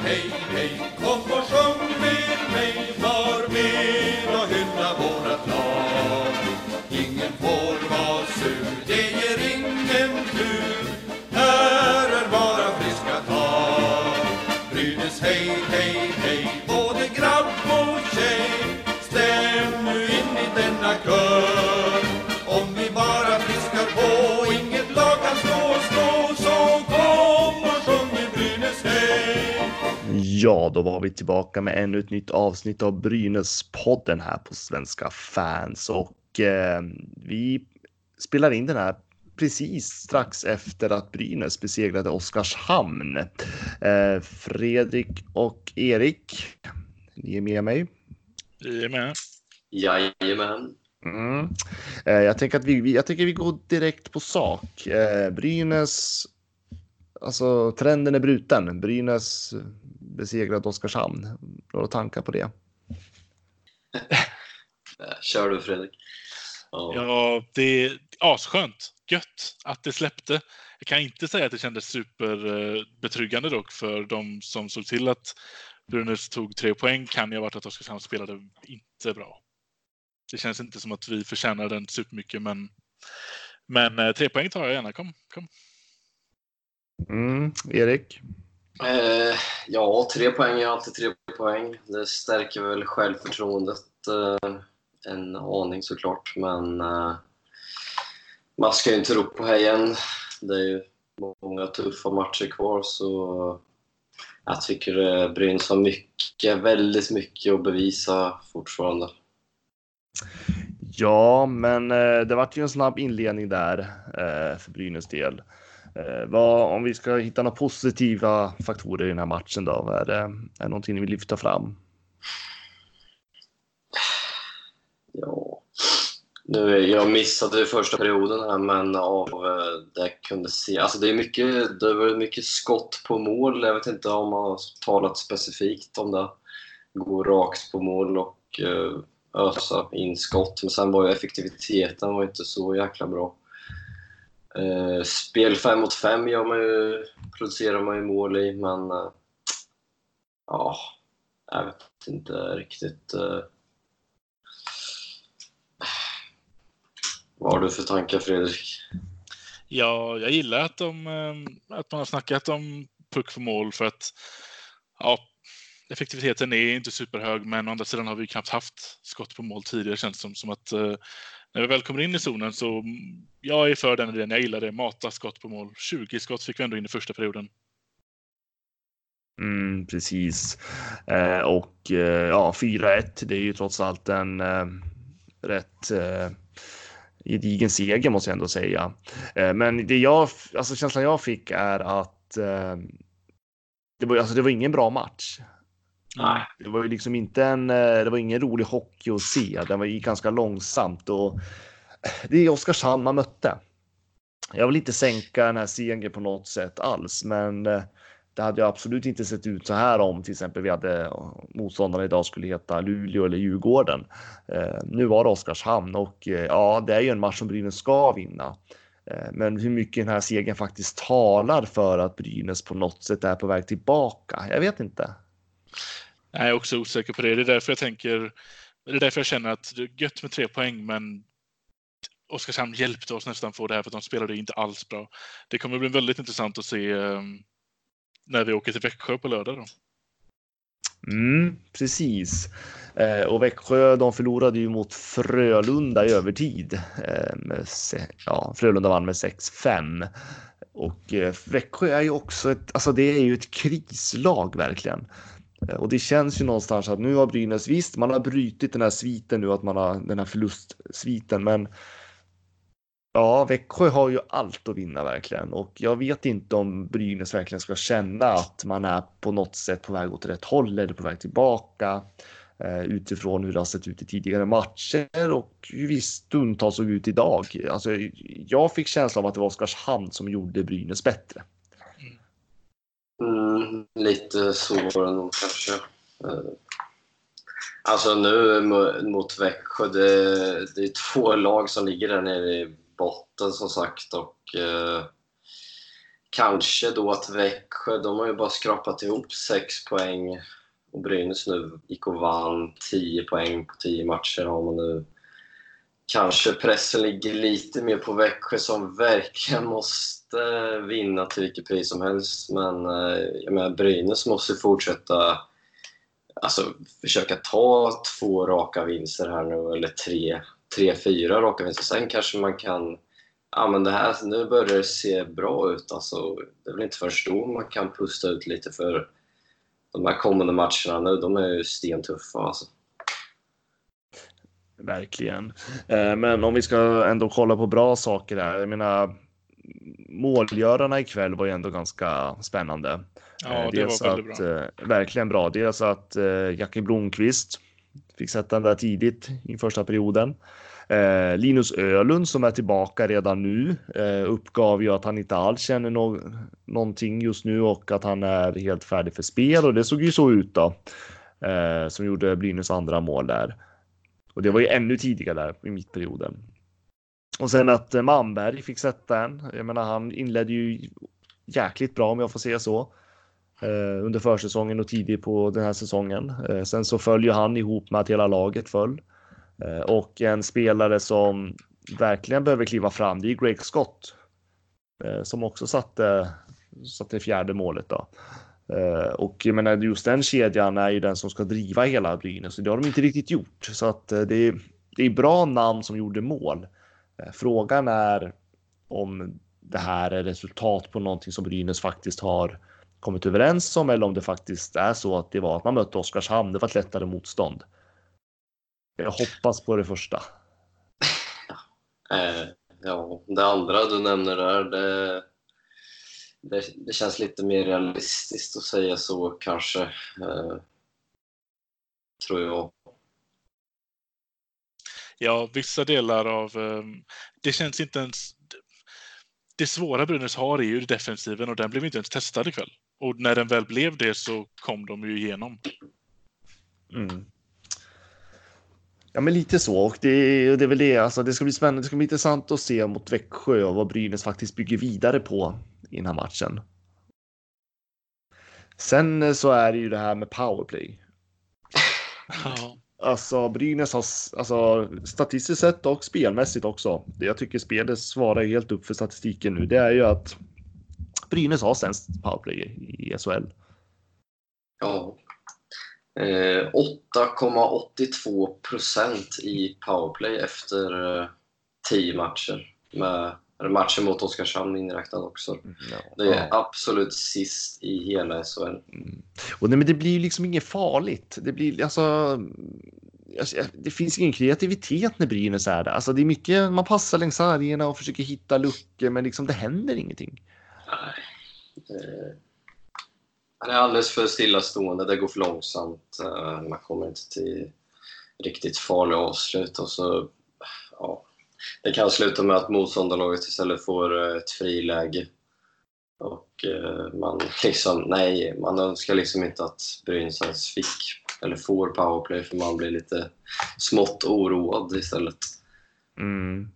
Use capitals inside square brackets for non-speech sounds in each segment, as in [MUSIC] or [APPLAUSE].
hey, hey, Ja, då var vi tillbaka med ännu ett nytt avsnitt av Brynäs-podden här på Svenska fans och eh, vi spelar in den här precis strax efter att Brynäs besegrade Oskarshamn. Eh, Fredrik och Erik, ni är med mig. Vi är med. Jajamän. Mm. Eh, jag tänker att vi, vi, jag tänker vi går direkt på sak. Eh, Brynäs, alltså trenden är bruten. Brynäs besegrade Oskarshamn. Några tankar på det? [LAUGHS] Kör du Fredrik. Ja. Ja, det är asskönt. Gött att det släppte. Jag kan inte säga att det kändes superbetryggande dock för de som såg till att Brynäs tog tre poäng kan ju ha varit att Oskarshamn spelade inte bra. Det känns inte som att vi förtjänar den supermycket, men, men eh, tre poäng tar jag gärna. Kom, kom. Mm. Erik? Eh, ja, tre poäng är alltid tre poäng. Det stärker väl självförtroendet eh, en aning såklart, men eh, man ska ju inte ropa på hejen. Det är ju många tuffa matcher kvar, så jag tycker eh, Brynäs har mycket, väldigt mycket att bevisa fortfarande. Ja, men eh, det vart ju en snabb inledning där eh, för Brynäs del. Eh, vad, om vi ska hitta några positiva faktorer i den här matchen då? Vad Är det, är det någonting ni vill lyfta fram? Ja. Nu, jag missade första perioden här, men av eh, det jag kunde se... Alltså det, är mycket, det var mycket skott på mål. Jag vet inte om man har talat specifikt om det. Gå rakt på mål och eh, ösa in skott. Men sen var ju effektiviteten var inte så jäkla bra. Eh, spel 5 mot 5 gör man ju, producerar man ju mål i, men... Eh, ja, jag vet inte riktigt. Eh, vad har du för tankar Fredrik? Ja, jag gillar att, de, eh, att man har snackat om puck för mål för att ja, effektiviteten är inte superhög, men å andra sidan har vi knappt haft skott på mål tidigare känns det som. som att eh, när vi väl kommer in i zonen så mm, jag är för den idén. Jag gillar det. Mata skott på mål. 20 skott fick vi ändå in i första perioden. Mm, precis. Eh, och eh, ja, 4-1, det är ju trots allt en eh, rätt eh, gedigen seger måste jag ändå säga. Eh, men det jag, alltså känslan jag fick är att eh, det var, alltså det var ingen bra match. Nej. Det var ju liksom inte en, eh, det var ingen rolig hockey att se. Den var ju ganska långsamt och eh, det är Oskarshamn man mötte. Jag vill inte sänka den här segern på något sätt alls, men eh, det hade ju absolut inte sett ut så här om till exempel vi hade motståndarna idag skulle heta Luleå eller Djurgården. Nu var det Oskarshamn och ja, det är ju en match som Brynäs ska vinna. Men hur mycket den här segern faktiskt talar för att Brynäs på något sätt är på väg tillbaka. Jag vet inte. Jag är också osäker på det. Det är därför jag tänker, det är därför jag känner att det är gött med tre poäng, men Oskarshamn hjälpte oss nästan få det här för att de spelade inte alls bra. Det kommer bli väldigt intressant att se ehm, när vi åker till Växjö på lördag. Då. Mm, precis. Eh, och Växjö, de förlorade ju mot Frölunda i övertid. Eh, se- ja, Frölunda vann med 6-5. Och eh, Växjö är ju också ett, alltså det är ju ett krislag verkligen. Eh, och det känns ju någonstans att nu har Brynäs, visst man har brutit den här sviten nu, att man har den här förlustsviten, men Ja, Växjö har ju allt att vinna verkligen och jag vet inte om Brynäs verkligen ska känna att man är på något sätt på väg åt rätt håll eller på väg tillbaka eh, utifrån hur det har sett ut i tidigare matcher och hur vi stundtals såg ut idag. Alltså, jag fick känslan av att det var Oskarshamn som gjorde Brynäs bättre. Mm, lite så var det nog kanske. Eh, alltså nu mot Växjö, det, det är två lag som ligger där nere i botten som sagt och eh, kanske då att Växjö, de har ju bara skrapat ihop 6 poäng och Brynäs nu gick och vann 10 poäng på 10 matcher. Har man nu kanske pressen ligger lite mer på Växjö som verkligen måste vinna till vilket pris som helst. Men eh, jag menar, Brynäs måste fortsätta alltså, försöka ta två raka vinster här nu, eller tre, tre fyra raka vinster. Sen kanske man kan ja, men det här, nu börjar det se bra ut. Alltså, det är väl inte först då man kan pusta ut lite för de här kommande matcherna nu, de är ju stentuffa. Alltså. Verkligen. Eh, men om vi ska ändå kolla på bra saker här. Jag menar, målgörarna ikväll var ju ändå ganska spännande. Ja, eh, det var väldigt bra. Eh, verkligen bra. Dels att Jackie Blomqvist fick sätta den där tidigt i första perioden. Linus Ölund som är tillbaka redan nu uppgav ju att han inte alls känner no någonting just nu och att han är helt färdig för spel och det såg ju så ut då. som gjorde Brynäs andra mål där. Och det var ju ännu tidigare där i mittperioden. Och sen att eh, Manberg fick sätta en. Jag menar, han inledde ju jäkligt bra om jag får säga så. Eh, under försäsongen och tidigt på den här säsongen. Eh, sen så följer han ihop med att hela laget föll. Eh, och en spelare som verkligen behöver kliva fram, det är Greg Scott. Eh, som också satte, satte fjärde målet då. Eh, och jag menar, just den kedjan är ju den som ska driva hela Brynäs och det har de inte riktigt gjort. Så att eh, det, är, det är bra namn som gjorde mål. Eh, frågan är om det här är resultat på någonting som Brynäs faktiskt har kommit överens om eller om det faktiskt är så att det var att man mötte Oskarshamn. Det var ett lättare motstånd. Jag hoppas på det första. ja, det andra du nämner där, det det, det, känns lite mer realistiskt att säga så kanske. Eh, tror jag. Ja, vissa delar av... Eh, det känns inte ens... Det svåra Brynäs har är ju defensiven och den blev inte ens testad ikväll. Och när den väl blev det så kom de ju igenom. Mm. Ja, men lite så. Och det, det är väl det. Alltså, det ska bli spännande. Det ska bli intressant att se mot Växjö och vad Brynäs faktiskt bygger vidare på i den här matchen. Sen eh, så är det ju det här med powerplay. Ja. Alltså Brynäs har alltså, statistiskt sett och spelmässigt också. Det jag tycker spelet svarar helt upp för statistiken nu. Det är ju att Brynäs har sämst powerplay i SHL. Ja. Eh, 8,82 procent i powerplay efter eh, 10 matcher med matchen mot Oskarshamn inräknad också. Mm, ja. Det är absolut sist i hela SHL. Mm. Och nej, men det blir liksom inget farligt. Det blir alltså. alltså det finns ingen kreativitet när Brynäs är där. Alltså det är mycket, man passar längs sargerna och försöker hitta luckor, men liksom det händer ingenting. Nej. Det... Han är alldeles för stillastående, det går för långsamt. Eh, man kommer inte till riktigt farliga avslut och så ja, det kan sluta med att motståndarlaget istället får eh, ett friläge. Och eh, man [LAUGHS] liksom, nej, man önskar liksom inte att Brynäs ens fick eller får powerplay för man blir lite smått oroad istället. Mm.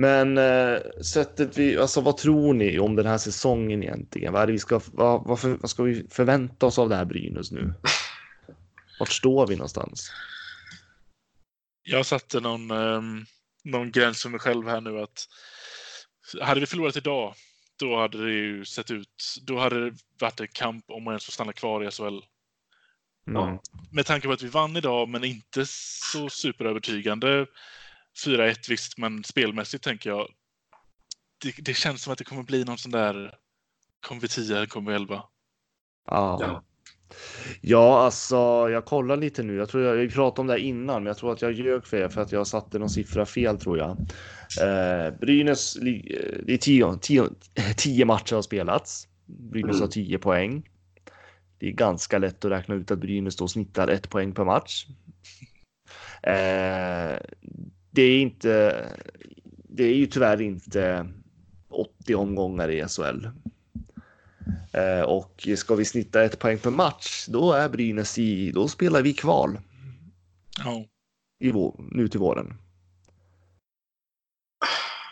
Men eh, sättet vi, alltså vad tror ni om den här säsongen egentligen? Vad, är det vi ska, vad, vad, för, vad ska vi förvänta oss av det här Brynäs nu? Vart står vi någonstans? Jag satte någon um någon gräns för mig själv här nu att hade vi förlorat idag, då hade det ju sett ut, då hade det varit en kamp om man ens får stanna kvar i SHL. Mm. Med tanke på att vi vann idag, men inte så superövertygande. 4-1 visst, men spelmässigt tänker jag. Det, det, känns som att det kommer bli någon sån där, kommer vi 10, kommer vi 11. Ja. Ja, alltså jag kollar lite nu. Jag tror jag, jag pratade om det här innan, men jag tror att jag ljög för er för att jag satte någon siffra fel tror jag. Eh, Brynäs, eh, det är tio, tio, [LAUGHS] tio matcher har spelats. Brynäs mm. har tio poäng. Det är ganska lätt att räkna ut att Brynäs då snittar ett poäng per match. [LAUGHS] Eh, det är inte. Det är ju tyvärr inte 80 omgångar i SHL. Eh, och ska vi snitta ett poäng per match, då är Brynäs i, då spelar vi kval. Ja. I vår, nu till våren.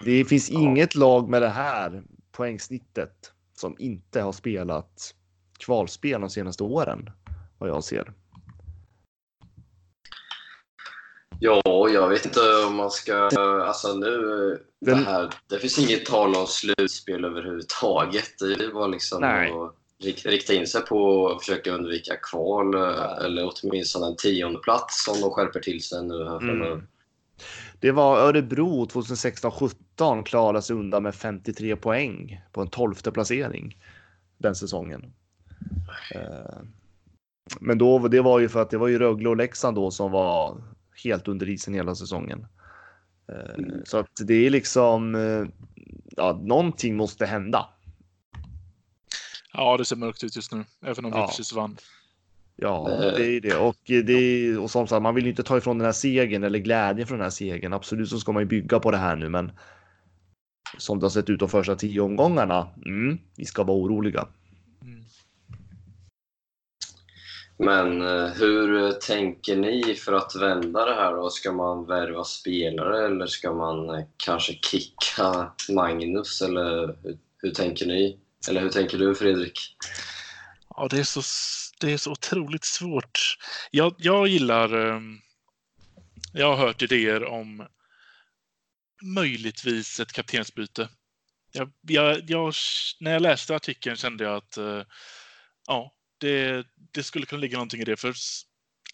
Det finns ja. inget lag med det här poängsnittet som inte har spelat kvalspel de senaste åren, vad jag ser. Ja, jag vet inte om man ska... Alltså nu... Det, här, det finns inget tal om slutspel överhuvudtaget. Det bara liksom Nej. att rik- rikta in sig på att försöka undvika kval eller åtminstone en tionde plats om de skärper till sig nu här framöver. Mm. Det var Örebro 2016-17 klarade sig undan med 53 poäng på en tolfte placering den säsongen. Eh, Men då, det var ju för att det var ju Rögle och Leksand då som var helt under isen hela säsongen. Eh, Så att det är liksom, eh, ja, någonting måste hända. Ja, det ser mörkt ut just nu, även om vi Ja. precis vann. Ja, Eh. det är det. Och, det är, och som sagt, man vill ju inte ta ifrån den här segern eller glädjen från den här segern. Absolut så ska man ju bygga på det här nu, men som det har sett ut de första tio omgångarna. Mm, vi ska vara oroliga. Mm. Men eh, hur eh, tänker ni för att vända det här? Då? Ska man värva spelare eller ska man eh, kanske kicka Magnus? Eller hur, hur tänker ni? Eller hur tänker du Fredrik? Ja, det är så, det är så otroligt svårt. Jag, jag gillar... Ehm, jag har hört idéer om möjligtvis ett kaptensbyte. Jag, jag, jag, när jag läste artikeln kände jag att ja, det, det skulle kunna ligga någonting i det. För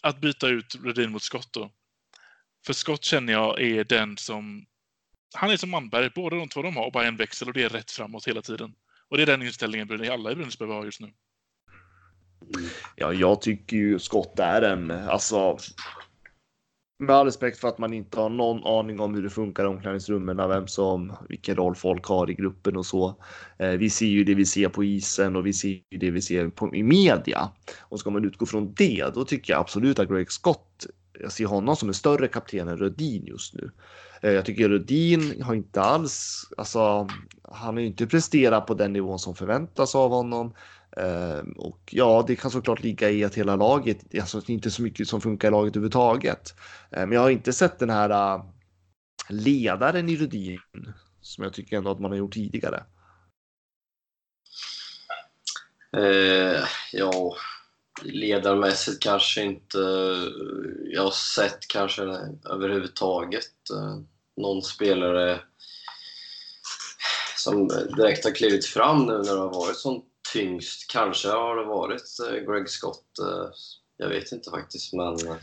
att byta ut Rudin mot Scott då. För Scott känner jag är den som... Han är som Manberg. Båda de två de har bara en växel och det är rätt framåt hela tiden. Och det är den inställningen alla i Brynäs behöver ha just nu. Ja, jag tycker ju Scott är en, alltså. Med all respekt för att man inte har någon aning om hur det funkar i omklädningsrummen, vem som, vilken roll folk har i gruppen och så. Eh, vi ser ju det vi ser på isen och vi ser ju det vi ser på, i media. Och ska man utgå från det, då tycker jag absolut att Greg Scott, jag ser honom som en större kapten än Rödin just nu. Eh, jag tycker Rödin har inte alls, alltså, han har ju inte presterat på den nivån som förväntas av honom. Ehm, och ja, det kan såklart ligga i att hela laget, alltså det är inte så mycket som funkar i laget överhuvudtaget. Ehm, men jag har inte sett den här äh, ledaren i Rudin som jag tycker ändå att man har gjort tidigare. Eh, ja, ledarmässigt kanske inte. Jag har sett kanske överhuvudtaget äh, någon spelare som direkt har klivit fram nu när det har varit sånt tyngst. Kanske har det varit eh, Greg Scott. Eh, jag vet inte faktiskt, men eh.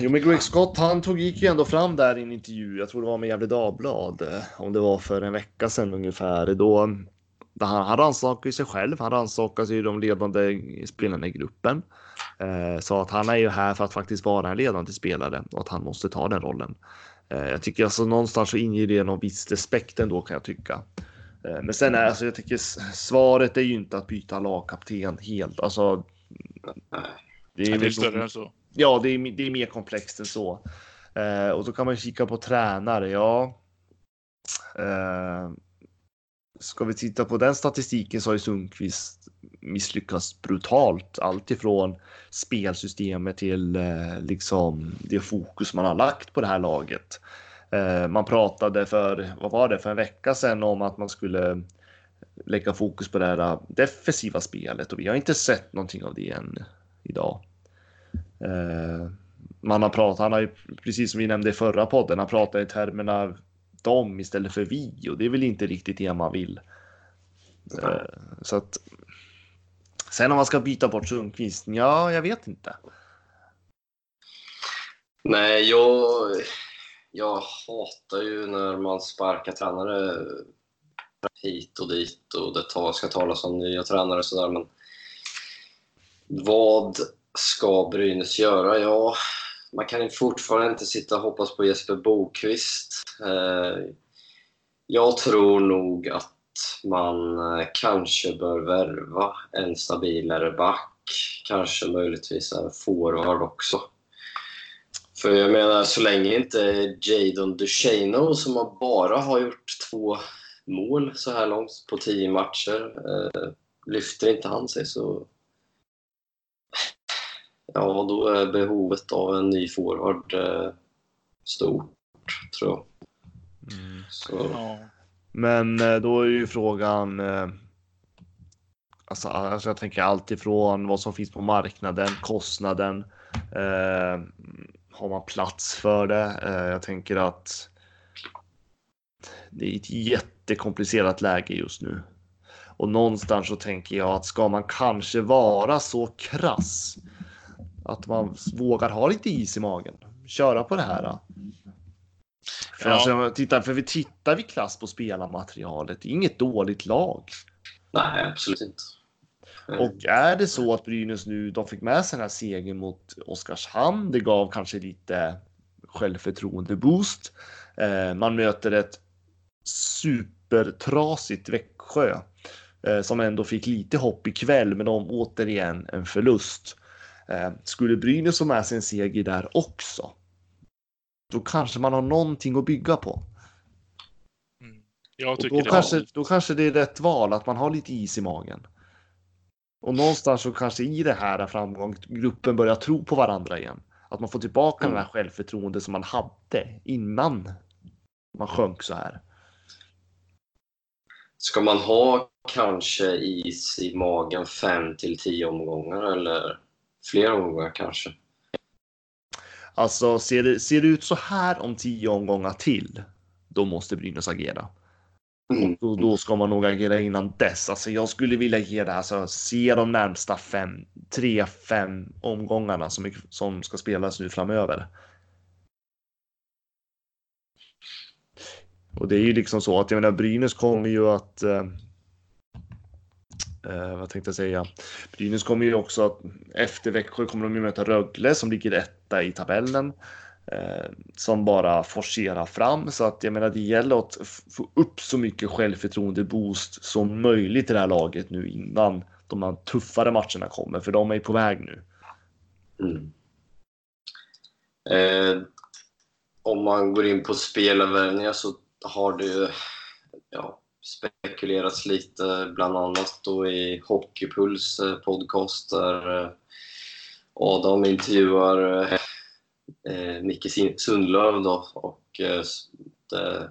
Jo, men Greg Scott, han tog, gick ju ändå fram där i en intervju. Jag tror det var med Gefle Dagblad, om det var för en vecka sedan ungefär. Då, där han, han rannsakade ju sig själv. Han rannsakade ju de ledande spelarna i gruppen. Eh, sa att han är ju här för att faktiskt vara en ledande spelare och att han måste ta den rollen. Eh, jag tycker alltså någonstans så inger det någon viss respekt ändå kan jag tycka. Eh, men sen är alltså, jag tycker svaret är ju inte att byta lagkapten helt. Alltså. Det Det är större än så. Ja, det är, det är mer komplext än så. Eh, och så kan man kika på tränare. Ja. Eh, ska vi titta på den statistiken så har ju Sundqvist misslyckats brutalt. Allt ifrån spelsystemet till eh, liksom det fokus man har lagt på det här laget. Eh, man pratade för, vad var det, för en vecka sedan om att man skulle lägga fokus på det här defensiva spelet och vi har inte sett någonting av det än idag. Eh, man har pratat, han har ju precis som vi nämnde i förra podden, han pratar i termerna de istället för vi och det är väl inte riktigt det man vill. Eh, så att sen om man ska byta bort Sundqvist, ja, jag vet inte. Nej, jag, jag hatar ju när man sparkar tränare hit och dit och det tar, ska talas om nya tränare och sådär. Men vad ska Brynäs göra? Ja, man kan ju fortfarande inte sitta och hoppas på Jesper Bokvist. Eh, jag tror nog att man eh, kanske bör värva en stabilare back. Kanske möjligtvis en forward också. För jag menar, så länge inte Jadon Ducheno som har bara har gjort två mål så här långt på tio matcher, eh, lyfter inte han sig så... Ja, då är behovet av en ny forward eh, stort, tror jag. Så, Ja. Men eh, då är ju frågan. Eh, alltså, alltså jag tänker allt ifrån vad som finns på marknaden, kostnaden. Eh, har man plats för det? Eh, jag tänker att. Det är ett jättekomplicerat läge just nu. Och någonstans så tänker jag att ska man kanske vara så krass att man vågar ha lite is i magen, köra på det här. För, Ja. alltså, titta, för vi tittar vi klass på spelarmaterialet, det är inget dåligt lag. Nej, absolut inte. Och är det så att Brynäs nu, de fick med sig den här segern mot Oskarshamn, det gav kanske lite självförtroende boost. Eh, man möter ett supertrasigt Växjö eh, som ändå fick lite hopp ikväll, men de återigen en förlust. Eh, skulle Brynäs få med sig en seger där också, då kanske man har någonting att bygga på. Mm. Jag Och tycker då, det. kanske, då kanske det är rätt val att man har lite is i magen. Och någonstans så kanske i det här framgångsgruppen börjar tro på varandra igen. Att man får tillbaka Mm. den här självförtroende som man hade innan man sjönk så här. Ska man ha kanske is i magen fem till tio omgångar eller fler omgångar kanske? Alltså ser det, ser det ut så här om tio omgångar till, då måste Brynäs agera. Mm. Då, då ska man nog agera innan dess. Alltså jag skulle vilja ge det, alltså se de närmsta fem, tre, fem omgångarna som, som ska spelas nu framöver. Och det är ju liksom så att jag menar Brynäs kommer ju att eh, eh vad tänkte jag säga? Brynäs kommer ju också att efter Växjö kommer de ju möta Rögle som ligger etta i tabellen. Eh, som bara forcerar fram så att jag menar det gäller att få upp så mycket självförtroende boost som möjligt i det här laget nu innan de här tuffare matcherna kommer för de är på väg nu. Mm. Eh, om man går in på spelarvärvningar så har det ju ja, spekulerats lite, bland annat då i Hockeypuls eh, podcast där eh, Adam intervjuar eh, eh, Micke Sundlöv då, och eh, det,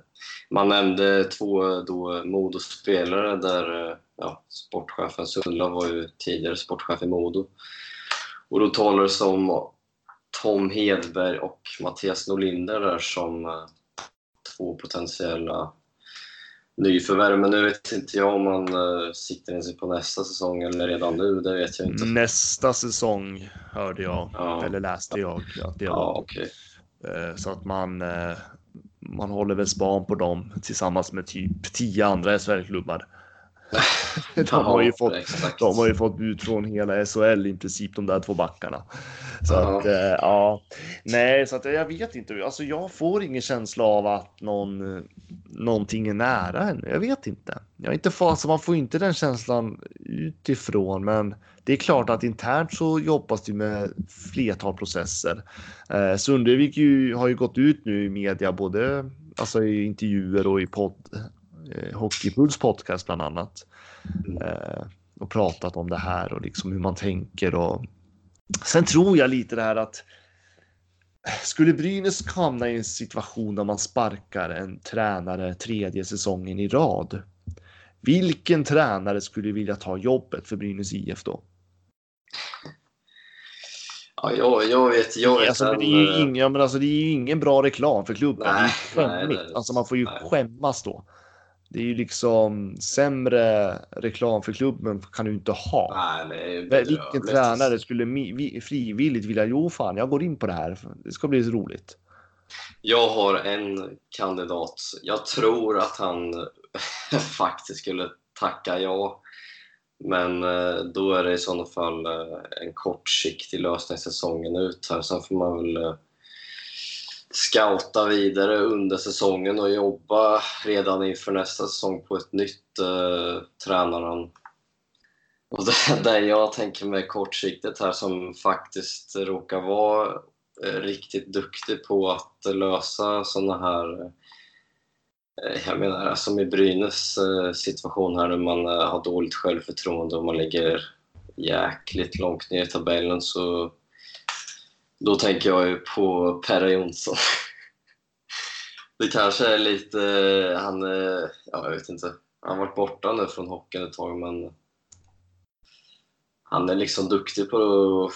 man nämnde två då Modo-spelare där eh, ja, sportchefen Sundlöv var ju tidigare sportchef i Modo. Och då talades om Tom Hedberg och Mattias Norlinder där som eh, två potentiella nyförvärv. Men nu vet inte jag om man eh, siktar in sig på nästa säsong eller redan nu. Det vet jag inte. Nästa säsong hörde jag, Ja. eller läste jag att det Ja, var. okej. Eh, Så att man, eh, man håller väl span på dem tillsammans med typ tio andra SHL-klubbar. [LAUGHS] de, har ju fått, exakt. de har ju fått bud från hela SHL i princip, de där två backarna. Så Ja. att, eh, ja. Nej, så att jag vet inte. Alltså jag får ingen känsla av att någon, någonting är nära ännu. Jag vet inte. Jag är inte fas, man får inte den känslan utifrån, men det är klart att internt så jobbas det med flertal processer. Eh, Sundervik ju, har ju gått ut nu i media, både alltså i intervjuer och i podd, eh, Hockeypuls podcast bland annat. Eh, och pratat om det här och liksom hur man tänker. Och... Sen tror jag lite det här att skulle Brynäs hamna i en situation där man sparkar en tränare tredje säsongen i rad. Vilken tränare skulle vilja ta jobbet för Brynäs IF då? Ja, jag, jag vet, jag vet Alltså, det, är ju ingen, men alltså, det är ingen bra reklam för klubben. Nej, det är nej, är- Alltså, man får ju nej. skämmas då. Det är ju liksom sämre reklam för klubben kan du inte ha. Nej, ju Vilken tränare skulle frivilligt vilja, jo fan, jag går in på det här. Det ska bli roligt. Jag har en kandidat. Jag tror att han [LAUGHS] faktiskt skulle tacka ja. Men eh, då är det i sådana fall eh, en kortsiktig lösning säsongen ut här. Sen får man väl eh, scouta vidare under säsongen och jobba redan inför nästa säsong på ett nytt eh, tränarnamn. Och det, [LAUGHS] det jag tänker mig kortsiktigt här som faktiskt råkar vara eh, riktigt duktig på att lösa sådana här eh, jag menar alltså som i Brynäs eh, situation här när man har dåligt självförtroende och man ligger jäkligt långt ner i tabellen så då tänker jag ju på Perra Jonsson. [LAUGHS] Det kanske är lite... Han. Ja, jag vet inte. Han har varit borta nu från hockeyn ett tag, men han är liksom duktig på att...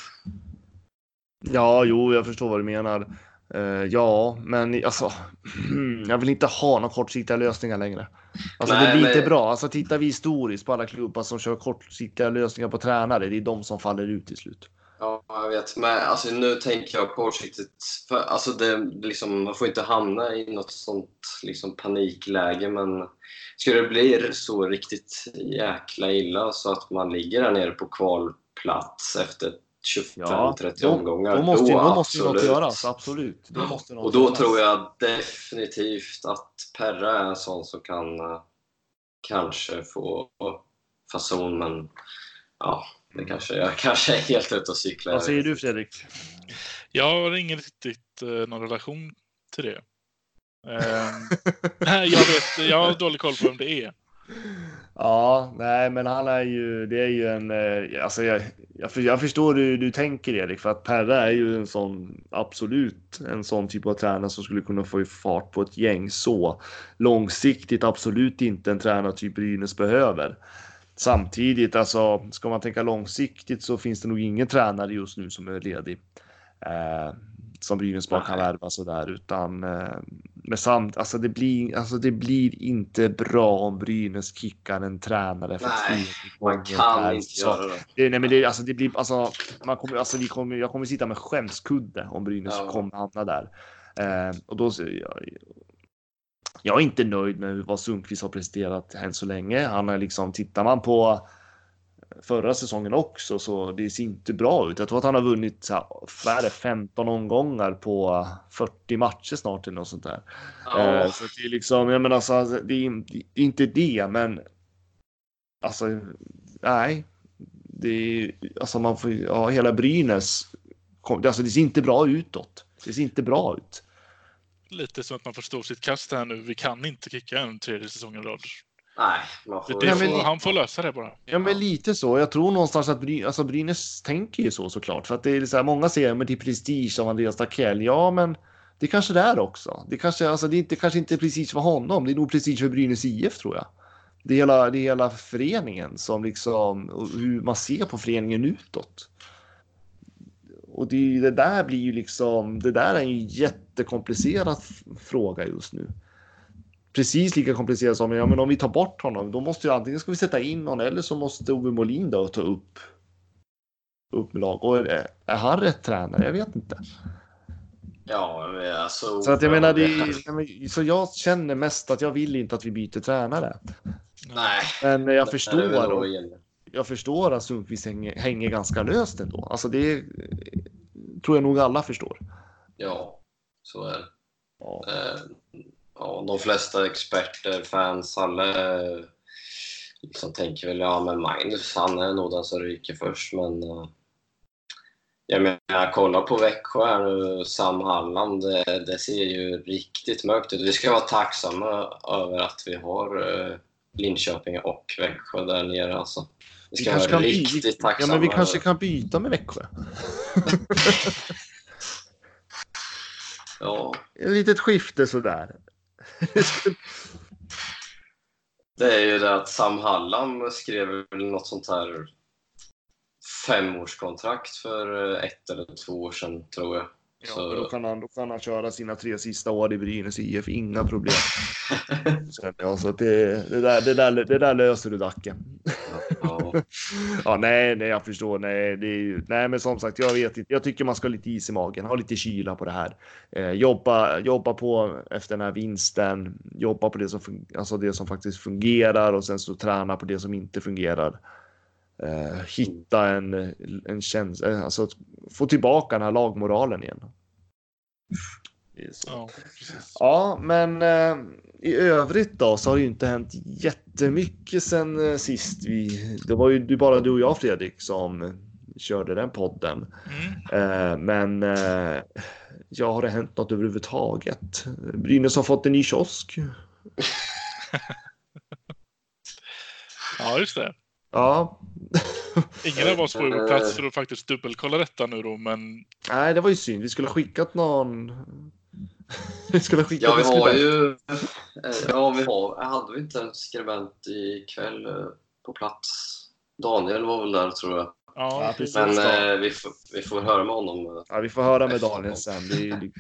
Ja, jo, jag förstår vad du menar. Uh, ja, men alltså, [CLEARS THROAT] jag vill inte ha några kortsiktiga lösningar längre. Alltså, Nej, det blir inte men- bra. Alltså, tittar vi historiskt på alla klubbar som kör kortsiktiga lösningar på tränare, det är de som faller ut till slut. Ja, jag vet. Men alltså, nu tänker jag kortsiktigt. För, alltså, det, liksom, man får inte hamna i något sånt liksom, panikläge, men skulle det bli så riktigt jäkla illa så att man ligger där nere på kvalplats efter 25-30 då, omgångar, då måste, ju, då måste något göras. Absolut. Då måste något Och då göras. tror jag definitivt att Perra är en sån som kan eh, kanske få fason, men ja, det kanske, jag [LAUGHS] kanske är helt ute och cyklar. Vad säger du Fredrik? Jag har ingen riktigt eh, någon relation till det. [LAUGHS] Nej, jag, vet, jag har dålig koll på vem det är. Ja, nej, men han är ju, det är ju en, eh, alltså jag, jag, för- jag förstår hur du tänker Erik, för att Perra är ju en sån, absolut en sån typ av tränare som skulle kunna få fart på ett gäng så långsiktigt, absolut inte en tränartyp Brynäs behöver. Samtidigt, alltså ska man tänka långsiktigt så finns det nog ingen tränare just nu som är ledig. Eh, som Brynäs bara kan värva sådär utan eh, med samt, alltså det blir, alltså det blir inte bra om Brynäs kickar en tränare för Nej, Man kan per inte säsong. göra det. Det, nej, men det, alltså, det blir, alltså, man kommer, alltså, vi kommer, jag kommer sitta med skämskudde om Brynäs Ja. kommer hamna där. Eh, och då, så- jag, är inte nöjd med vad Sundqvist har presterat än så länge. Han är liksom, tittar man på förra säsongen också så det ser inte bra ut. Jag tror att han har vunnit så här, vad är det, 15 omgångar på 40 matcher snart eller något sånt där. Eh, Så det är liksom, jag menar, alltså, det, är, det är inte det, men alltså, nej. Det är, alltså man får, ja, hela Brynäs, alltså det ser inte bra utåt. Det ser inte bra ut. Lite som att man får stå sitt kast här nu. Vi kan inte kicka en tredje säsong i rad. nej, man får... Det får, han får lösa det bara. Ja, men lite så. Jag tror någonstans att Bry, alltså Brynäs tänker ju så såklart. För att det är så här, många säger men det är prestige av Andreas Dackell. Ja, men det kanske det är också. Det kanske, alltså, det är inte, kanske inte prestige för honom. Det är nog prestige för Brynäs IF tror jag. Det är hela, det är hela föreningen som liksom, hur man ser på föreningen utåt. Och det, det där blir ju liksom, det där är en jättekomplicerad fråga just nu. Precis lika komplicerat som, ja men om vi tar bort honom, då måste ju antingen ska vi sätta in någon eller så måste Ove Molin då ta upp, upp med lag. Och är, är han rätt tränare? Jag vet inte. Ja, alltså... Så att jag menar, det, så jag känner mest att jag vill inte att vi byter tränare. Nej. Men jag förstår. Jag förstår att Sundqvist hänger, hänger ganska löst ändå. Alltså det eh, tror jag nog alla förstår. Ja, så är det. Ja. Eh, ja, de flesta experter, fans, alla eh, liksom tänker väl ja men Magnus han är nog den som ryker först men eh, jag menar kolla på Växjö här nu, Sam Halland, det, det ser ju riktigt mörkt ut. Vi ska vara tacksamma över att vi har eh, Linköping och Växjö där nere alltså. Vi ska vara kan by- riktigt vi, tacksamma. ja, men vi kanske kan byta med Växjö. Ja, Ett litet skifte sådär. Det är ju det att Sam Hallam skrev något sånt här femårskontrakt för eh, ett eller två år sedan, tror jag. Ja, Så- då, kan han, då kan han köra sina tre sista år i Brynäs IF, inga problem. [LAUGHS] Känner jag. Så det, det, där, det, där, det där löser du Dacke. Ja. Ja, nej, nej, jag förstår. Nej, det är ju, nej, men som sagt, jag vet inte. Jag tycker man ska ha lite is i magen, ha lite kyla på det här. Eh, jobba, jobba på efter den här vinsten, jobba på det som, alltså det som faktiskt fungerar och sen så träna på det som inte fungerar. Eh, hitta en, en känsla, alltså att få tillbaka den här lagmoralen igen. Ja, precis. Ja, men eh, i övrigt då så har det ju inte hänt jättemycket sen eh, sist vi. Det var ju bara du och jag Fredrik som körde den podden. Mm. Eh, men eh, ja, har det hänt något överhuvudtaget? Brynäs har fått en ny kiosk. [LAUGHS] Ja, just det. Ja, Ingen av oss var ju [LAUGHS] plats för att faktiskt dubbelkolla detta nu då, men nej, det var ju synd. Vi skulle ha skickat någon Vi skulle skicka Ja, vi har ju... eh, Ja, vi har... Hade vi inte en skribent ikväll eh, på plats? Daniel var väl där, tror jag. Ja, precis. Men eh, vi, får, vi får höra med honom. eh. Ja, vi får höra med Daniel sen. Det är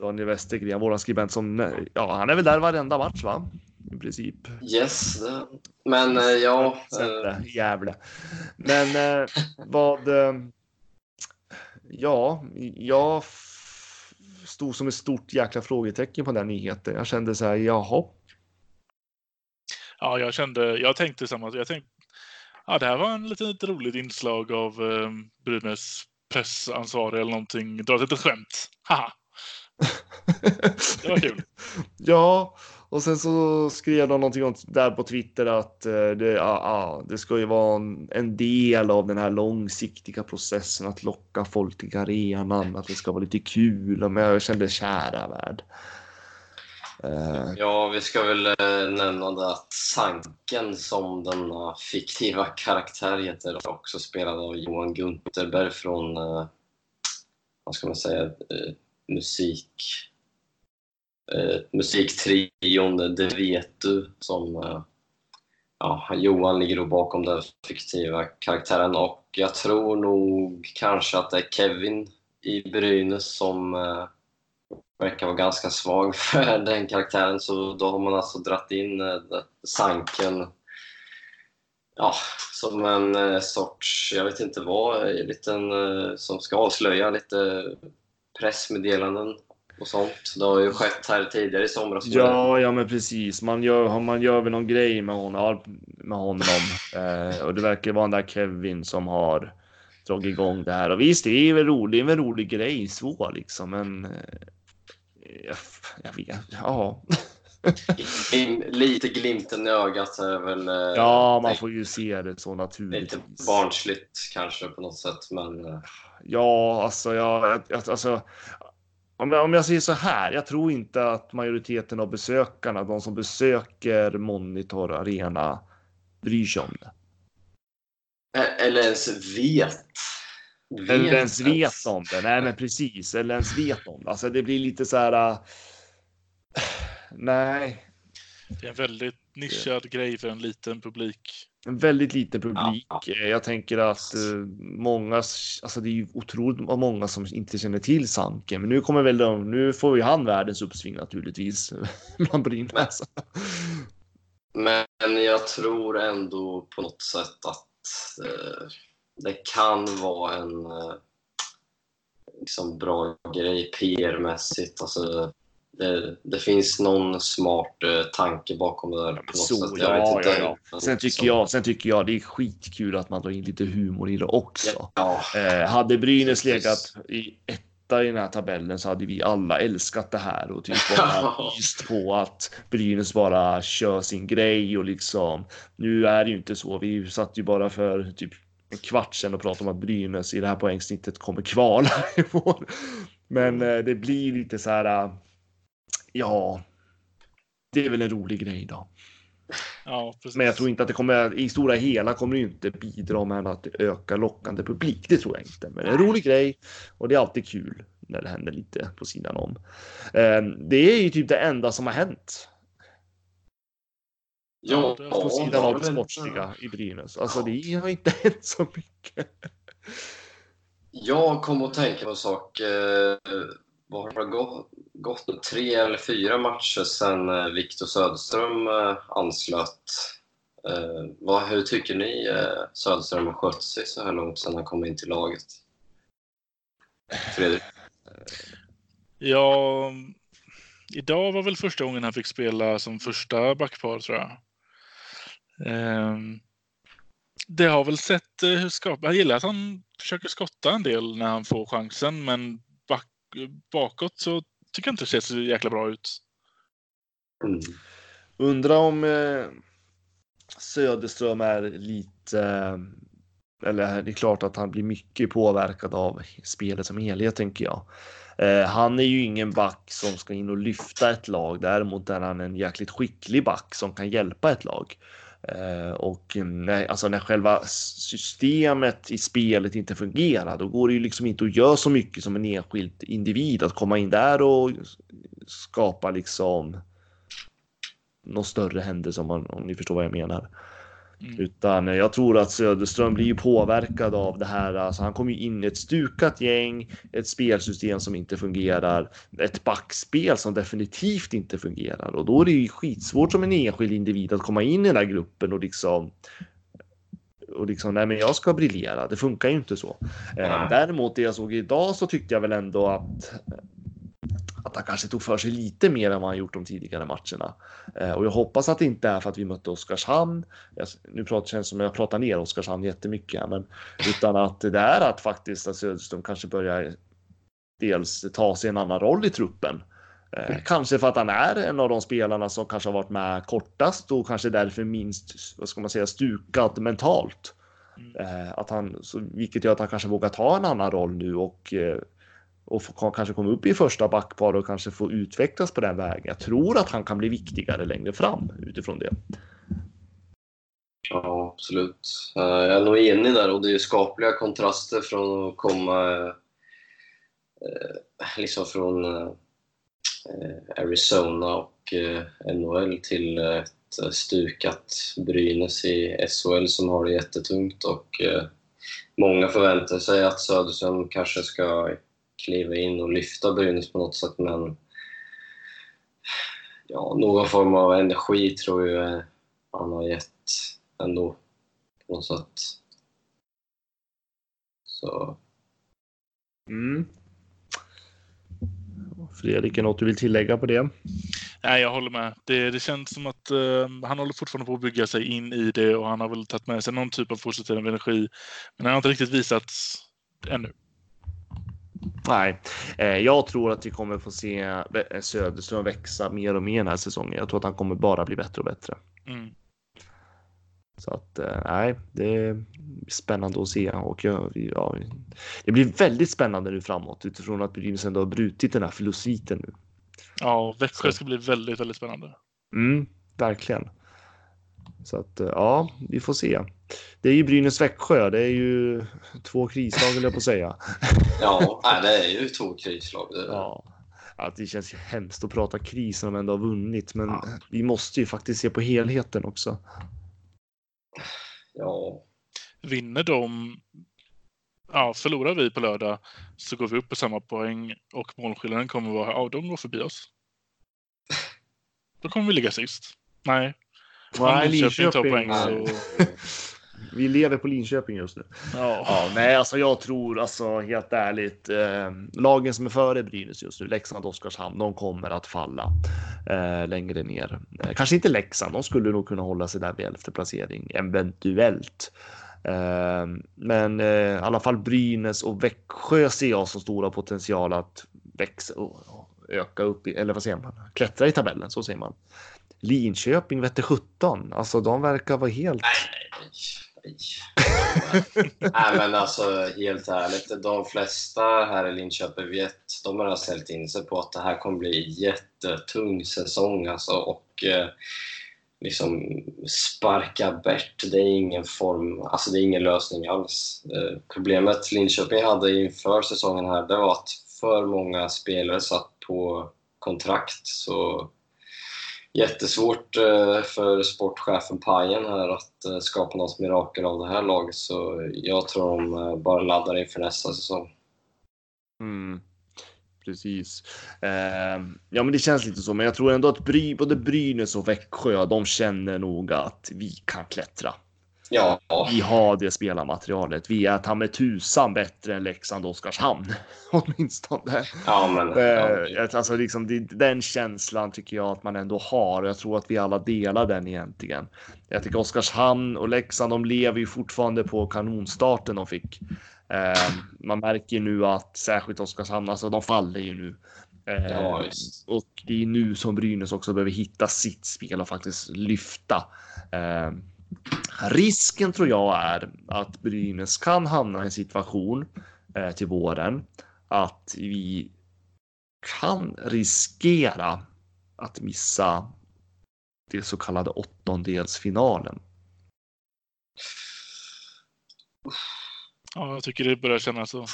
Daniel Westergren, vår skribent som, ja, han är väl där varenda match va? I princip. Yes. Det. Men eh, ja... Sätte, i Gävle. Men eh, vad... Eh, ja, jag stod som ett stort jäkla frågetecken på den nyheten. Jag kände så här, jaha. ja, jag kände, jag tänkte samma. Jag tänkte, ja, det här var en lite, lite roligt inslag av eh, Brynäs pressansvarig eller någonting. Dra ett litet skämt. Haha, [LAUGHS] det var kul. Ja, och sen så skrev de någonting där på Twitter att eh, det, ja, ja, det ska ju vara en, en del av den här långsiktiga processen att locka folk till arenan, att det ska vara lite kul. Men jag kände kära värld. Eh, ja, vi ska väl eh, nämna det att Sanken som denna fiktiva karaktär heter också spelad av Johan Gunterberg från, vad ska man säga, musik eh, musiktrion eh, Det vet du som eh, ja, Johan ligger då bakom den fiktiva karaktären. Och jag tror nog kanske att det är Kevin i Brynäs som eh, verkar vara ganska svag [LAUGHS] för den karaktären. Så då har man alltså dratt in eh, Sanken. Ja, som en eh, sorts, jag vet inte vad, en liten eh, som ska avslöja lite pressmeddelanden och sånt. Det har ju skett här tidigare i somras. ja, ja, men precis. Man gör, man gör väl någon grej med honom. Med honom. [LAUGHS] Eh, och det verkar vara den där Kevin som har dragit igång det här. Och visst, det är väl roligt, det är väl en rolig grej så liksom, men. Eh, jag, vet, ja. [LAUGHS] Glim- Lite glimten i ögat är väl eh, Ja, man får ju se det så lite naturligtvis. barnsligt kanske på något sätt. Men eh, Ja, alltså, jag- alltså. Om jag, om jag säger så här, jag tror inte att majoriteten av besökarna, de som besöker Monitor Arena, bryr sig om det. eller ens vet. Eller ens vet om det. Nej, men precis. Eller ens vet om det. Alltså, det blir lite så här. äh, Nej, Det är en väldigt nischad grej för en liten publik. En väldigt liten publik. Ja. Eh, Jag tänker att eh, många, alltså det är ju otroligt många som inte känner till Sanken, men nu kommer väl de, nu får ju han världens uppsving naturligtvis [LAUGHS] bland Brynäs. Men jag tror ändå på något sätt att eh, det kan vara en eh, liksom bra grej PR-mässigt. Alltså, det, det finns någon smart eh, tanke bakom det där. På något Så, sätt. Ja, ja, ja. Sen tycker Så- jag, sen tycker jag det är skitkul att man drar in lite humor i det också. Ja, Eh, hade Brynäs legat i etta i den här tabellen så hade vi alla älskat det här och typ bara [LAUGHS] myst på att Brynäs bara kör sin grej och liksom nu är det ju inte så. Vi satt ju bara för typ en kvart sedan och pratade om att Brynäs i det här poängsnittet kommer kvala [LAUGHS] i år. Men eh, det blir lite så här. Eh, Ja, det är väl en rolig grej då. Ja. Men jag tror inte att det kommer i stora hela kommer det inte bidra med att öka lockande publik. Det tror jag inte. Men en rolig grej och det är alltid kul när det händer lite på sidan om. Eh, Det är ju typ det enda som har hänt ja, det är på sidan det av det sportsliga i Brynäs. Alltså det har inte hänt så mycket. Jag kom att tänka på en sak. Vad har det gått, gått? Tre eller fyra matcher sedan eh, Viktor Söderström eh, anslöt. Eh, vad, hur tycker ni eh, Söderström har skött sig så här långt sedan han kom in till laget? Fredrik? Ja, idag var väl första gången han fick spela som första backpar tror jag. Ehm, det har väl sett eh, hur skap... Jag gillar att han försöker skotta en del när han får chansen, men bakåt så tycker jag inte det ser så jäkla bra ut. Mm. Undrar om eh, Söderström är lite eh, eller det är klart att han blir mycket påverkad av spelet som helhet tänker jag. Eh, han är ju ingen back som ska in och lyfta ett lag. Däremot är han en jäkligt skicklig back som kan hjälpa ett lag. Eh, och när, alltså när själva systemet i spelet inte fungerar, då går det ju liksom inte att göra så mycket som en enskild individ att komma in där och skapa liksom någon större händelse om, man, om ni förstår vad jag menar. Mm. Utan jag tror att Söderström blir påverkad av det här. Alltså han kommer ju in i ett stukat gäng, ett spelsystem som inte fungerar, ett backspel som definitivt inte fungerar och då är det ju skitsvårt som en enskild individ att komma in i den här gruppen och liksom och liksom, nej men jag ska briljera. Det funkar ju inte så. Eh, däremot det jag såg idag så tyckte jag väl ändå att att han kanske tog för sig lite mer än vad han gjort de tidigare matcherna. Eh, och jag hoppas att det inte är för att vi mötte Oskarshamn. Jag, nu pratar, känns som jag pratar ner Oskarshamn jättemycket, men utan att det är att faktiskt att Söderström kanske börjar dels ta sig en annan roll i truppen. Eh, kanske för att han är en av de spelarna som kanske har varit med kortast och kanske därför minst, vad ska man säga, stukad mentalt. Mm. Eh, att han, så, vilket gör att han kanske vågar ta en annan roll nu och och kanske komma upp i första backpar och kanske få utvecklas på den vägen. Jag tror att han kan bli viktigare längre fram utifrån det. Ja, absolut. Eh, jag är nog enig där och det är skapliga kontraster från att komma eh, eh, liksom från Arizona och NHL till ett stukat Brynäs i SHL som har det jättetungt och många förväntar sig att Söderström kanske ska kliva in och lyfta Brynäs på något sätt, men ja, någon form av energi tror jag han har gett ändå på något sätt. Så. Mm. Fredrik, är något du vill tillägga på det? Nej, jag håller med. Det, det känns som att uh, han håller fortfarande på att bygga sig in i det och han har väl tagit med sig någon typ av positiv energi. Men han har inte riktigt visat ännu. Nej, eh, jag tror att vi kommer få se Söderström växa mer och mer den här säsongen. Jag tror att han kommer bara bli bättre och bättre. Mm. Så att eh, nej, det är spännande att se och jag, ja, det blir väldigt spännande nu framåt utifrån att Brynäs ändå har brutit den här förlustsviten nu. Ja, Växjö ska bli väldigt, väldigt spännande. Mm, verkligen. Så att ja, vi får se. Det är ju Brynäs-Växjö. Det är ju två krislag vill jag på säga. [LAUGHS] Ja, det är ju två krislag. Det, ja. ja. det känns ju hemskt att prata kris när de ändå har vunnit, men ja. vi måste ju faktiskt se på helheten också. Ja. Vinner de ja, förlorar vi på lördag så går vi upp på samma poäng och målskillnaden kommer vara, ja, de går förbi oss. [LAUGHS] Då kommer vi ligga sist. Nej, Nej, Linköping. Poäng, så... [LAUGHS] Vi lever på Linköping just nu. Ja. ja. nej, alltså jag tror alltså helt ärligt. Eh, lagen som är före Brynäs just nu, Leksand och Oskarshamn, de kommer att falla eh, längre ner. Eh, kanske inte Leksand, de skulle nog kunna hålla sig där vid elfte placering eventuellt. Eh, men eh, i alla fall Brynäs och Växjö ser jag som stora potential att växa och öka upp, i, eller vad säger man, klättra i tabellen, så säger man. Linköping vette 17. Alltså de verkar vara helt... Nej, nej, nej. nej men alltså helt ärligt, de flesta här i Linköping vet, de har ställt in sig på att det här kommer bli jättetung säsong alltså och eh, liksom sparka Bert, det är ingen form, alltså det är ingen lösning alls. Eh, problemet Linköping hade inför säsongen här, det var att för många spelare satt på kontrakt så jättesvårt eh, för sportchefen Pajen här att eh, skapa något mirakel av det här laget. Så jag tror de eh, bara laddar inför nästa säsong. Mm, precis. Eh, ja, men det känns lite så. Men jag tror ändå att Bry, både Brynäs och Växjö, de känner nog att vi kan klättra. Ja. Vi har det spelarmaterialet. Vi är ta med tusan bättre än Leksand och Oskarshamn. [LAUGHS] Åtminstone. Ja, men, ja. Alltså, liksom, det, den känslan tycker jag att man ändå har. Jag tror att vi alla delar den egentligen. Jag tycker Oskarshamn och Leksand, de lever ju fortfarande på kanonstarten de fick. Eh, man märker nu att särskilt Oskarshamn, alltså de faller ju nu. Eh, ja, och det är nu som Brynäs också behöver hitta sitt spel och faktiskt lyfta. Eh, Risken tror jag är att Brynäs kan hamna i en situation eh, till våren att vi kan riskera att missa det så kallade åttondelsfinalen Ja, jag tycker det börjar kännas så.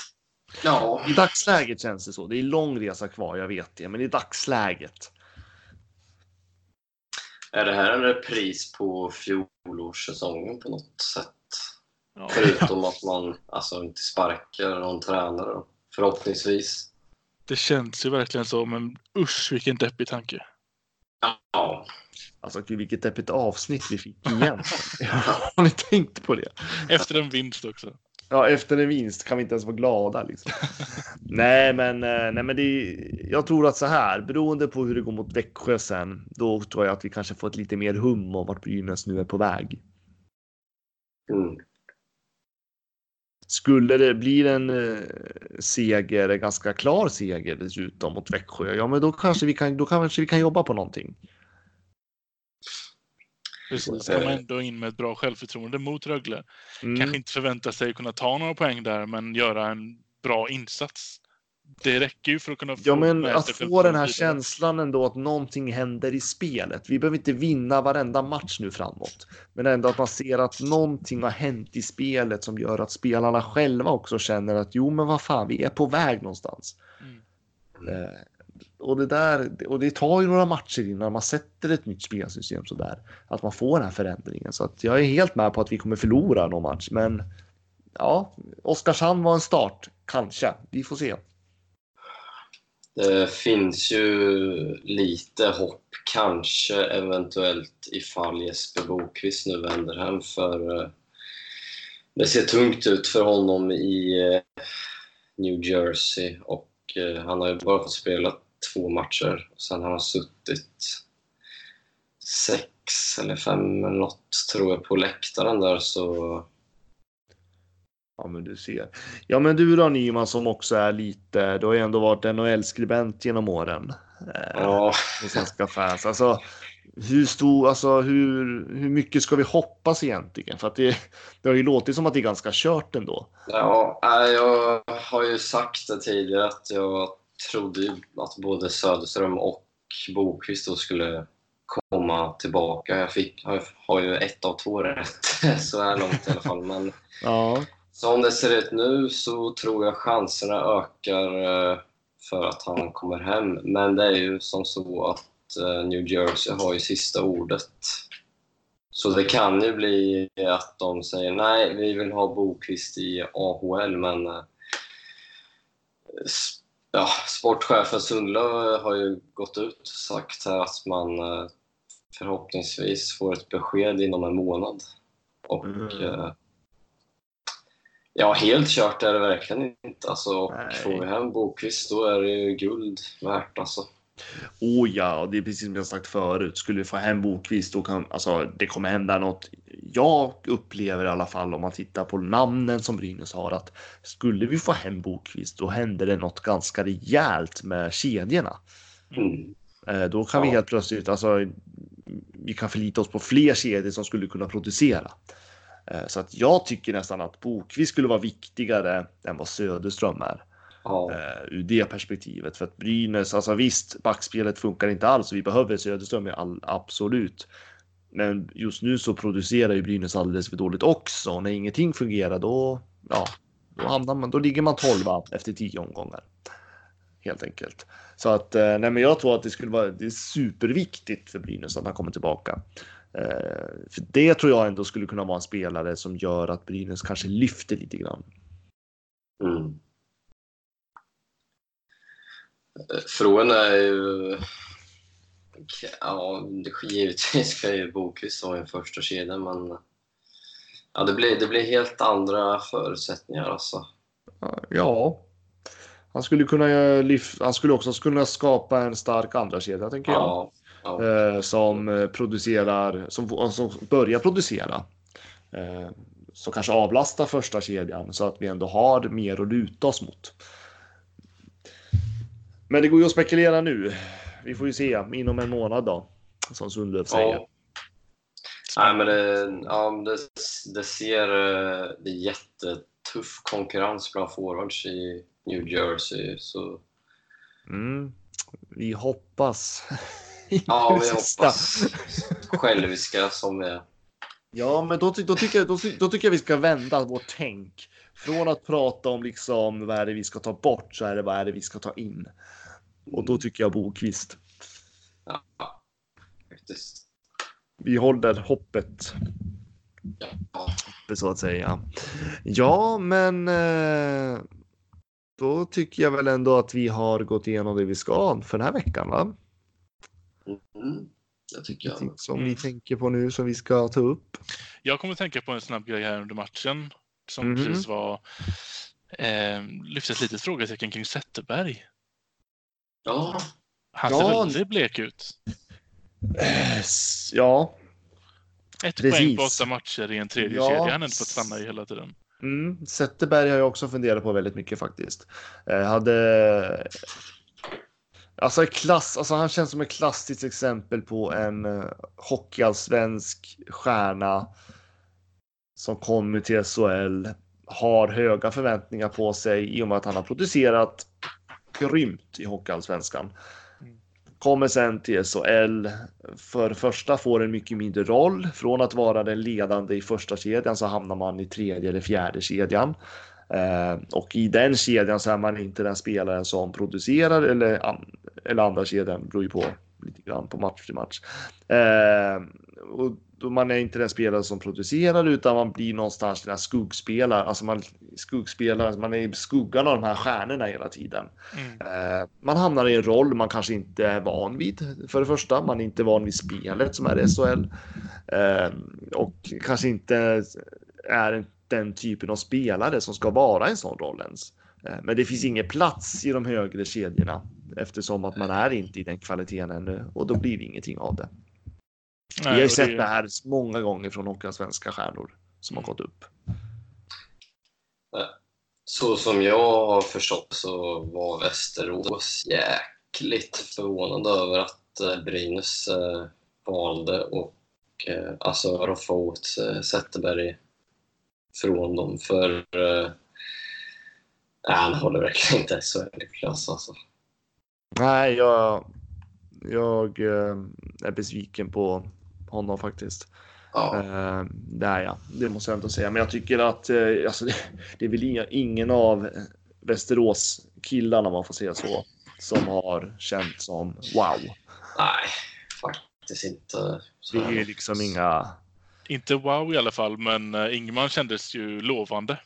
Ja, I dagsläget känns det så. Det är lång resa kvar, jag vet det, men i dagsläget. Är det här en repris på fjolårssäsongen på något sätt? Ja, Förutom att man alltså inte sparkar någon tränare då, förhoppningsvis. det känns ju verkligen så, men usch vilken deppig tanke. Ja, Alltså gud, vilket deppigt avsnitt vi fick igen. [LAUGHS] [LAUGHS] Har ni tänkt på det? Efter en vinst också. Ja, efter en vinst kan vi inte ens vara glada. Liksom. [LAUGHS] nej, men, eh, nej, men det, jag tror att så här, beroende på hur det går mot Växjö sen, då tror jag att vi kanske får ett lite mer hum om vart Brynäs nu är på väg. mm. Skulle det bli en eh, seger, en ganska klar seger dessutom mot Växjö, ja, men då kanske vi kan, då kanske vi kan jobba på någonting. Precis, Eh. komma ändå in med ett bra självförtroende mot Rögle. Mm. Kanske inte förvänta sig kunna ta några poäng där, men göra en bra insats. Det räcker ju för att kunna få Ja, men att få den här känslan ändå att någonting händer i spelet. Vi behöver inte vinna varenda match nu framåt, men ändå att man ser att någonting har hänt i spelet som gör att spelarna själva också känner att jo, men vad fan, vi är på väg någonstans. Mm. Och det där, och det tar ju några matcher innan man sätter ett nytt spelsystem så där att man får den här förändringen. Så att jag är helt med på att vi kommer förlora någon match, men ja, Oskarshamn var en start, kanske. Vi får se. Det finns ju lite hopp, kanske eventuellt ifall Jesper Bokvist nu vänder hem för eh, det ser tungt ut för honom i eh, New Jersey och eh, han har ju bara fått spela två matcher. Sen har han suttit sex eller fem eller något tror jag på läktaren där så Ja, men du ser. Ja, men du då Nyman som också är lite, du har ju ändå varit NHL-skribent genom åren. Eh, ja, med svenska fans. Alltså, hur stor, alltså hur, hur mycket ska vi hoppas egentligen? För att det, det har ju låtit som att det är ganska kört ändå. Ja, jag har ju sagt det tidigare att jag trodde att både Söderström och Bokvist då skulle komma tillbaka. Jag fick, har, har ju ett av två rätt [LAUGHS] så här långt i alla fall. Men Ja, som det ser ut nu så tror jag chanserna ökar eh, för att han kommer hem. Men det är ju som så att eh, New Jersey har ju sista ordet. Så det kan ju bli att de säger nej, vi vill ha Bokvist i AHL, men eh, ja, sportchefen Sundlöv har ju gått ut och sagt här att man eh, förhoppningsvis får ett besked inom en månad. Och Mm. eh, Ja, helt kört är det verkligen inte. Alltså, och Nej. får vi hem Bokvist då är det ju guld värt. Alltså. Oh ja, och det är precis som jag sagt förut. Skulle vi få hem Bokvist, då kan alltså det kommer hända något. Jag upplever i alla fall om man tittar på namnen som Brynäs har att skulle vi få hem Bokvist, då händer det något ganska rejält med kedjorna. Mm. Eh, Då kan vi Ja. helt plötsligt, alltså, vi kan förlita oss på fler kedjor som skulle kunna producera. Eh, Så att jag tycker nästan att Bokvist skulle vara viktigare än vad Söderström är Ja. eh, ur det perspektivet. För att Brynäs, alltså visst, backspelet funkar inte alls och vi behöver Söderström, all, absolut. Men just nu så producerar ju Brynäs alldeles för dåligt också. Och när ingenting fungerar då, ja, då hamnar man, då ligger man tolva efter tio omgångar. Helt enkelt. Så att, eh, nej men jag tror att det skulle vara, det är superviktigt för Brynäs att han kommer tillbaka. Eh, för det tror jag ändå skulle kunna vara en spelare som gör att Brynäs kanske lyfter lite grann. Mm. Frågan är ju... Ja, det- givetvis ska ju Bokvist vara i första kedja, men ja, det, blir, det blir helt andra förutsättningar. Alltså. Ja, han skulle kunna han skulle också kunna skapa en stark andra kedja tänker jag. Ja, ja. Eh, som eh, producerar, som, som börjar producera. Eh, som kanske avlastar första kedjan så att vi ändå har mer att luta oss mot. Men det går ju att spekulera nu. Vi får ju se inom en månad då. Som Sundlöv säger. ja. Nej, men det, ja, det, det ser... eh, Det är jättetuff konkurrens bland forwards i New Jersey. Så Mm. Vi hoppas. [LAUGHS] ja, vi hoppas själviska som vi är. Ja, men då, då, tycker jag, då, då tycker jag vi ska vända vårt tänk. Från att prata om liksom vad är det vi ska ta bort så är det vad är det vi ska ta in. Och då tycker jag Bokvist. Ja, faktiskt. Vi håller hoppet Ja. så att säga. Ja, men eh, då tycker jag väl ändå att vi har gått igenom det vi ska för den här veckan, va? Mm, det tycker jag. Som Mm. ni tänker på nu som vi ska ta upp. Jag kommer tänka på en snabb grej här under matchen som Mhm. precis var eh, lyfte ett litet frågetecken kring Zetterberg. Ja, Han Ja. ser väldigt blek ut. Eh, Ja, Ett Precis. poäng på åtta matcher i en tredje Ja. kedja han inte fått stanna i hela tiden. Mm, Zetterberg har jag också funderat på väldigt mycket faktiskt. Eh, hade... Alltså, klass, alltså han känns som ett klassiskt exempel på en uh, hockeyallsvensk stjärna som kommer till SHL, har höga förväntningar på sig i och med att han har producerat grymt i hockeyallsvenskan. Mm. Kommer sen till SHL, för första får en mycket mindre roll. Från att vara den ledande i första kedjan så hamnar man i tredje eller fjärde kedjan. Eh, och i den kedjan så är man inte den spelaren som producerar eller, eller andra kedjan, beror ju på lite grann på match till match. Eh, och då man är inte den spelare som producerar utan man blir någonstans den här skuggspelare, alltså man skuggspelar, man är i skuggan av de här stjärnorna hela tiden. Mm. Eh, Man hamnar i en roll man kanske inte är van vid för det första. Man är inte van vid spelet som är SHL. Eh, Och kanske inte är en- den typen av spelare som ska vara i en sån roll ens. Eh, Men det finns ingen plats i de högre kedjorna eftersom att man är inte i den kvaliteten ännu och då blir det ingenting av det. Vi har Nej, ju sett det- det här många gånger från Hockeyallsvenska stjärnor som har gått upp. så som jag har förstått så var Västerås jäkligt förvånade över att eh, Brynäs eh, valde och eh, alltså roffa åt Zetterberg från dem för nej, han håller verkligen inte SHL-klass alltså. Nej, jag, jag är besviken på honom faktiskt. Ja, Eh, det är jag, det måste jag ändå säga. Men jag tycker att eh, alltså, det, [LAUGHS] det är väl inga, ingen av Västerås killarna, om man får säga så, som har känt som wow. nej, faktiskt inte. Det är liksom inga... Inte wow i alla fall, men eh, Ingman kändes ju lovande.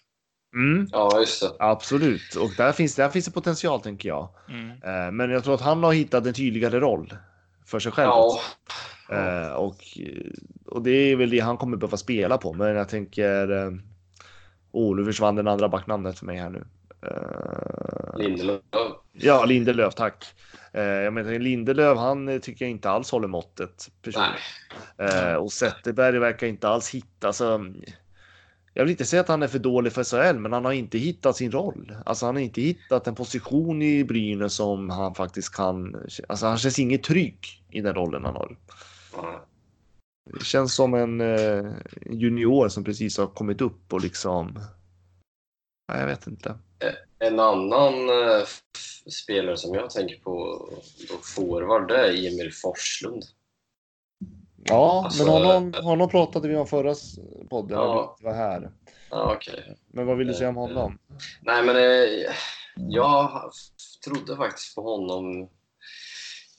Mm, Ja, just det. absolut, och där finns, där finns det potential tänker jag. Mm. Men jag tror att han har hittat en tydligare roll för sig själv. Ja, Eh, och, och det är väl det han kommer behöva spela på. Men jag tänker... Eh, oh, nu försvann den andra backnamnet för mig här nu. Eh, Lindelöf. ja, Lindelöf, tack. Eh, jag menar, Lindelöf, han eh, tycker jag inte alls håller måttet. Eh, och Zetterberg verkar inte alls hitta. Alltså, jag vill inte säga att han är för dålig för SHL, men han har inte hittat sin roll. Alltså, han har inte hittat en position i Brynäs som han faktiskt kan. Alltså, han känns inget trygg i den rollen han har. Det känns som en eh, junior som precis har kommit upp och liksom. Ja, jag vet inte. En annan eh, spelare som jag tänker på då forward, det är Emil Forslund. Ja, Alltså, men honom, honom pratade vi om förra podden när Ja. du inte var här. Ja, okej. Men vad vill du säga om honom? Nej, men eh, jag trodde faktiskt på honom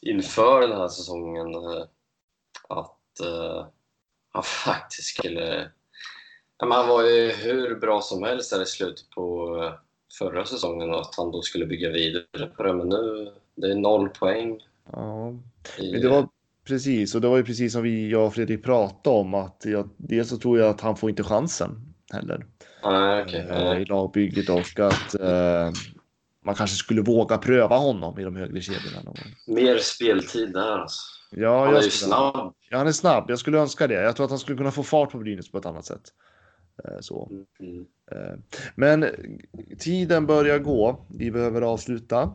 inför den här säsongen eh, han faktiskt skulle... Ja, men han var ju hur bra som helst där i slutet på eh, förra säsongen och att han då skulle bygga vidare på det. Men nu det är noll poäng. Ja, men det var precis och det var ju precis som vi, jag och Fredrik pratade om att jag, dels så tror jag att han får inte chansen heller Nej, okej. eh, i lagbygget och att eh, man kanske skulle våga pröva honom i de högre kedjorna. Mer speltid där alltså. Ja, Han är jag ju snabb. Ja, han är snabb. Jag skulle önska det. Jag tror att han skulle kunna få fart på Brynäs på ett annat sätt. Eh, Så. Mm. Eh, Men tiden börjar gå. Vi behöver avsluta.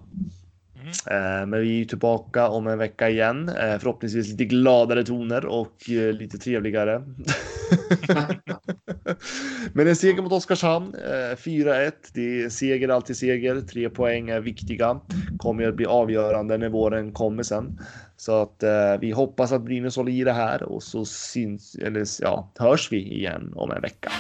Mm. Eh, Men vi är ju tillbaka om en vecka igen. Förhoppningsvis lite gladare toner och lite trevligare. [LAUGHS] [LAUGHS] [LAUGHS] Men en seger mot Oskarshamn, eh, 4-1. Det är seger, alltid seger. Tre poäng är viktiga. Kommer att bli avgörande när våren kommer sen. Så att eh, vi hoppas att Brynäs håller i det här och så syns, eller ja, hörs vi igen om en vecka.